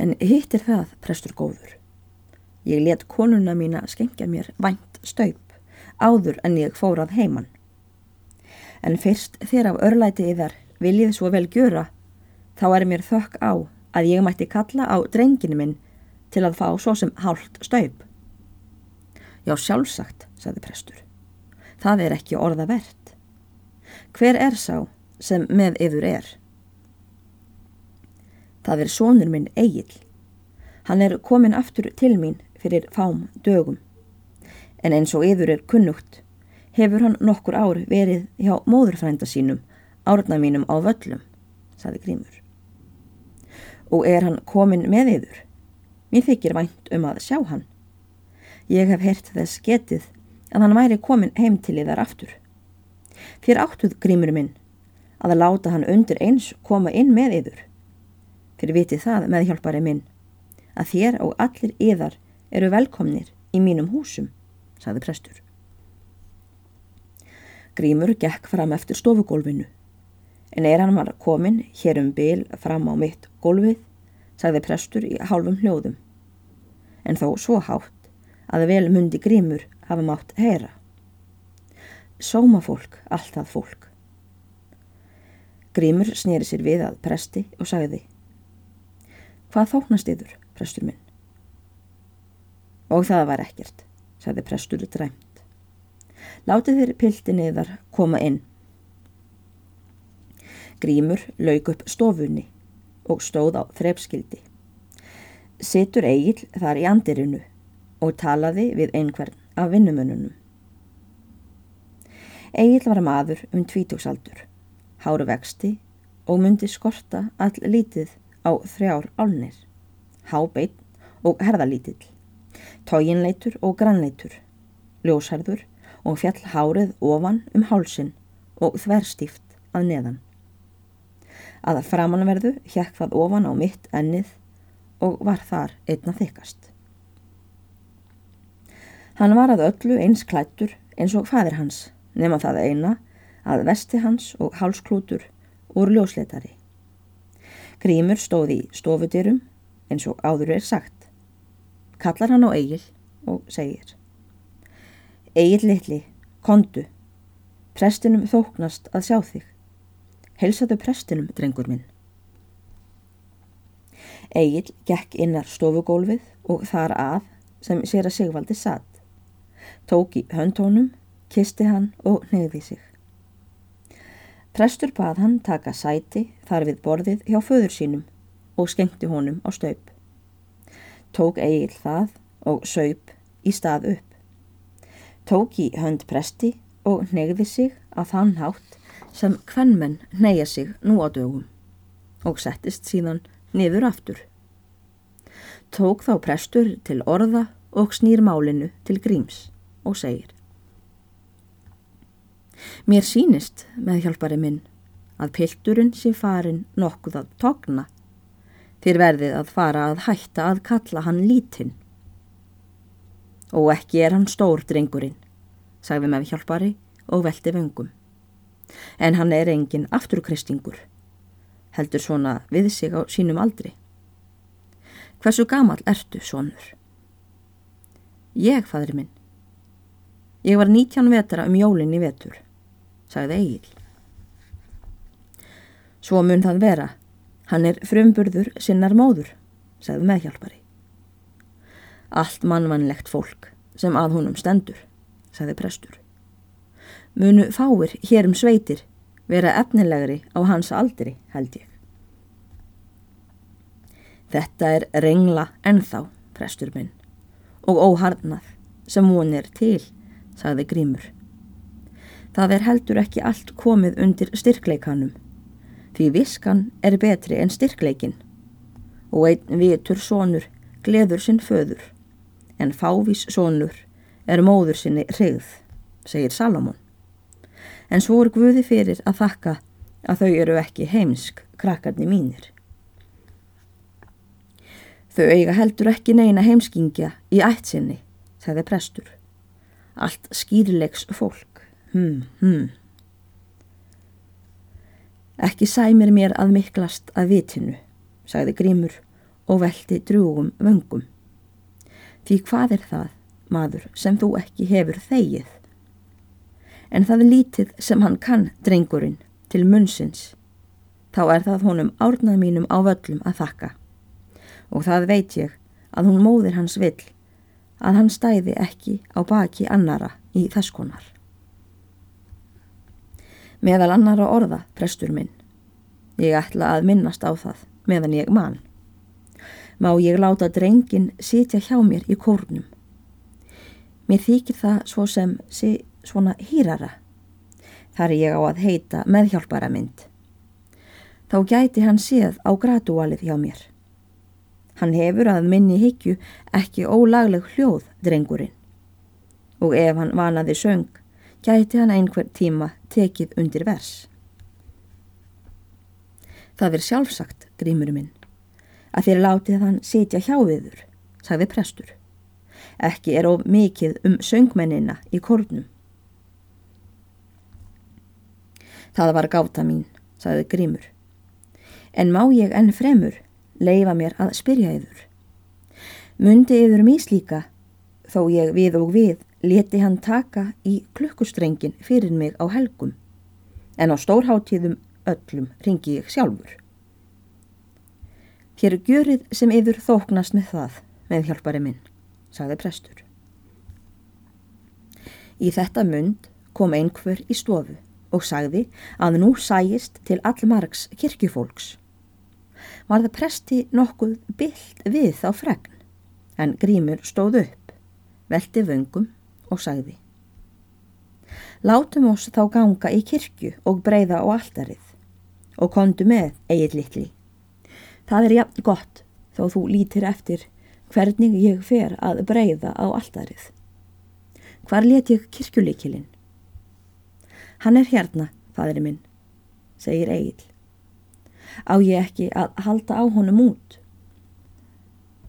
En hittir það, prestur góður. Ég let konuna mína skengja mér vænt staup áður en ég fórað heimann. En fyrst þegar af örlæti yðar viljið svo vel gjöra, þá er mér þökk á að ég mætti kalla á drenginu minn til að fá svo sem hálft staup. Já, sjálfsagt, sagði prestur. Það er ekki orða verðt. Hver er sá sem með yfir er? Það er sónur minn Egil. Hann er komin aftur til mín fyrir fám dögum. En eins og yfir er kunnugt hefur hann nokkur ár verið hjá móðurfrænda sínum, árna mínum á völlum, sagði Grímur. Og er hann komin með yfir? Mér þykir vænt um að sjá hann. Ég hef heyrt þess getið að hann væri komin heim til yðar aftur. Þér áttuð Grímur minn að að láta hann undir eins koma inn með yður. Fyrir vitið það með hjálpari minn að þér og allir yðar eru velkomnir í mínum húsum, sagði prestur. Grímur gekk fram eftir stofugólfinu en er hann var komin hér um byl fram á mitt gólfið, sagði prestur í hálfum hljóðum en þó svo hátt að vel mundi Grímur hafa mátt heyra. Sóma fólk, allt það fólk. Grímur snýri sér við að presti og sagði Hvað þóknast yður, prestur minn? Og það var ekkert, sagði prestur dræmt. Látið þér pilti niðar koma inn. Grímur lauk upp stofunni og stóð á þrepskildi. Situr Egil þar í andirinu og talaði við einhvern af vinnumununum. Egil var maður um tvítugsaldur, háru vexti og myndi skorta all lítið á þrjár álnir, hábeitt og herðalítill, tóginleitur og grannleitur, ljósherður og fjall hárið ofan um hálsin og þverstíft að neðan. Að framanverðu hjekk það ofan á mitt ennið og var þar einna þykast. Hann var að öllu eins klættur eins og fadir hans, nema það eina að vesti hans og hálsklútur úr ljósleitari. Grímur stóði í stofudyrum eins og áður er sagt. Kallar hann á eigil og segir Egil litli, kondu, prestinum þóknast að sjá þig. Helsaðu prestinum, drengur minn. Egil gekk innar stofugólfið og þar að sem sér að Sigvaldi satt. Tók í höndtónum, kisti hann og neyði sig. Prestur bað hann taka sæti þar við borðið hjá föður sínum og skengti honum á staup. Tók Egil það og saup í stað upp tók í hönd presti og neyði sig að þann hátt sem hvernmenn neyja sig nú á dögum og settist síðan niður aftur. Tók þá prestur til orða og snýr málinu til gríms og segir Mér sínist með hjálpari minn að pilturinn sé farin nokkuð að togna þér verðið að fara að hætta að kalla hann lítinn og ekki er hann stór drengurinn, sagði með hjálpari og velti vöngum. En hann er engin afturkristingur, heldur svona við sig á sínum aldri. Hversu gamal ertu, sonur? Ég, fadri minn. Ég var nítján vetra um jólinn í vetur, sagði Egil. Svo mun það vera, hann er frumburður sinnar móður, sagði meðhjálpari. Allt mannvannlegt fólk sem að honum stendur, sagði prestur. Munu fáir hér um sveitir vera efnilegri á hans aldri, held ég. Þetta er rengla ennþá, prestur minn, og óharnað sem hún er til, sagði Grímur. Það er heldur ekki allt komið undir styrkleikanum, því viskan er betri en styrkleikin og einn vitur sonur gleður sinn föður en fávís sonur er móður sinni hrigð, segir Salomon. En svo er Guði fyrir að þakka að þau eru ekki heimsk krakkarni mínir. Þau eiga heldur ekki neina heimskingja í ætsinni, sagði prestur. Allt skýrlegs fólk, hm, hm. Ekki sæmir mér að miklast að vitinu, sagði Grímur og velti drúgum vöngum. Því hvað er það, maður, sem þú ekki hefur þegið? En það er lítið sem hann kann, drengurinn, til munnsins. Þá er það honum árnað mínum á völlum að þakka. Og það veit ég að hún móðir hans vill, að hann stæði ekki á baki annara í þess konar. Meðal annara orða, prestur minn. Ég ætla að minnast á það meðan ég man. Má ég láta drengin sitja hjá mér í kórnum. Mér þykir það svo sem sé svona hýrara. Þar er ég á að heita meðhjálpara mynd. Þá gæti hann séð á gratúalið hjá mér. Hann hefur að minni higgju ekki ólagleg hljóð, drengurinn. Og ef hann vanaði söng, gæti hann einhver tíma tekið undir vers. Það er sjálfsagt, grímur minn, að þér látið hann sitja hjá viður, sagði prestur. Ekki er of mikið um söngmennina í kórnum. Það var gáta mín, sagði grímur. En má ég enn fremur leifa mér að spyrja yður. Mundi yður míslíka, þó ég við og við leti hann taka í klukkustrengin fyrir mig á helgum, en á stórháttíðum öllum ringi ég sjálfur. Hér er gjörið sem yfir þóknast með það, með hjálpari minn, sagði prestur. Í þetta mund kom einhver í stofu og sagði að nú sæist til allmargs kirkjufólks. Var það presti nokkuð byllt við þá fregn, en grímur stóð upp, velti vöngum og sagði Látum oss þá ganga í kirkju og breyða á alldarið og kondu með eigið litli. Það er jafn gott þó þú lítir eftir hvernig ég fer að breyða á alldarið. Hvar let ég kirkjulíkilinn? Hann er hérna, fadri minn, segir Egil. Á ég ekki að halda á honum út?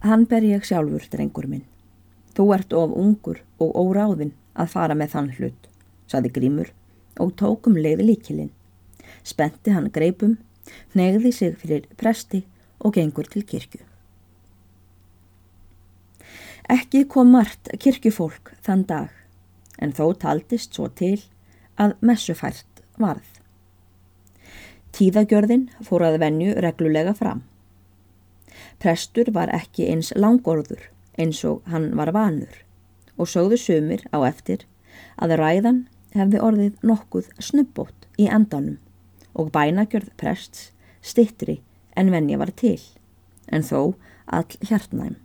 Hann ber ég sjálfur, drengur minn. Þú ert of ungur og óráðinn að fara með þann hlut, saði Grímur og tókum leiði líkilinn. Spenti hann greipum, negði sig fyrir presti og gengur til kirkju. Ekki kom margt kirkjufólk þann dag, en þó taldist svo til að messufært varð. Tíðagjörðin fór að venju reglulega fram. Prestur var ekki eins langorður eins og hann var vanur og sögðu sumir á eftir að ræðan hefði orðið nokkuð snubbót í endanum og bænagjörð prests stittri en venja var til, en þó all hjartnæm.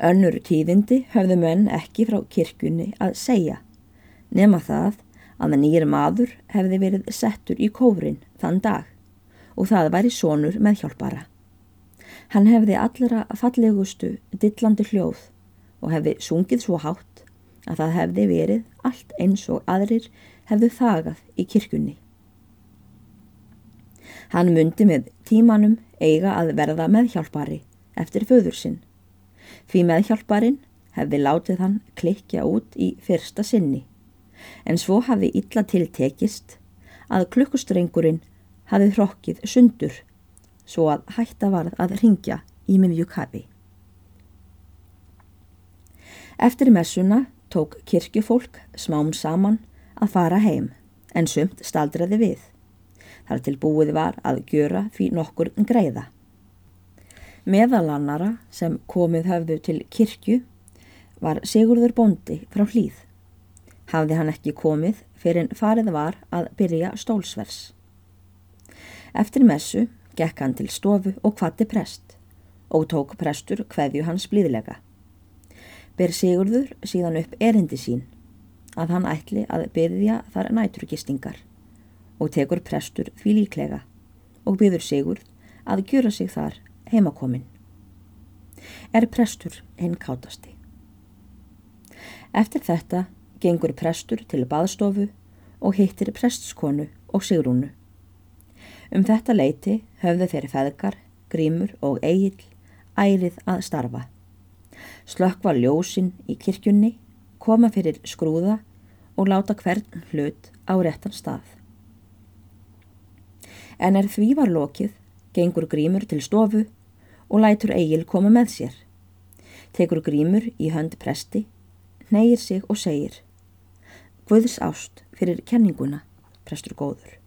Önnur tíðindi höfðu menn ekki frá kirkjunni að segja, nema það að nýjir maður hefði verið settur í kófrin þann dag og það væri sonur með hjálpara. Hann hefði allra fallegustu dillandi hljóð og hefði sungið svo hátt að það hefði verið allt eins og aðrir hefðu þagað í kirkunni. Hann myndi með tímanum eiga að verða meðhjálpari eftir föður sinn. Því meðhjálparin hefði látið hann klikja út í fyrsta sinni en svo hafi illa tiltekist að klukkustrengurinn hafi hrokkið sundur svo að hætta varð að ringja í miðju kapi. Eftir messuna tók kirkjufólk smám saman að fara heim en sumt staldraði við. Þar til búið var að gjöra því nokkur greiða. Meðalannara sem komið höfðu til kirkju var Sigurður Bondi frá hlýð. Hafði hann ekki komið fyrir en farið var að byrja stólsvers. Eftir messu gekk hann til stofu og kvatti prest og tók prestur hverju hans blíðlega ber Sigurður síðan upp erindi sín að hann ætli að byrja þar næturgistingar og tekur prestur því líklega og byrður Sigurð að gjöra sig þar heimakomin. Er prestur hinn kátasti. Eftir þetta gengur prestur til baðstofu og hittir prestskonu og Sigrúnu. Um þetta leiti höfðu þeirri feðgar, grímur og eigil ærið að starfa slökkva ljósin í kirkjunni, koma fyrir skrúða og láta hvern hlut á réttan stað. En er því var lokið, gengur grímur til stofu og lætur Egil koma með sér. Tekur grímur í hönd presti, neyir sig og segir Guðs ást fyrir kenninguna, prestur góður.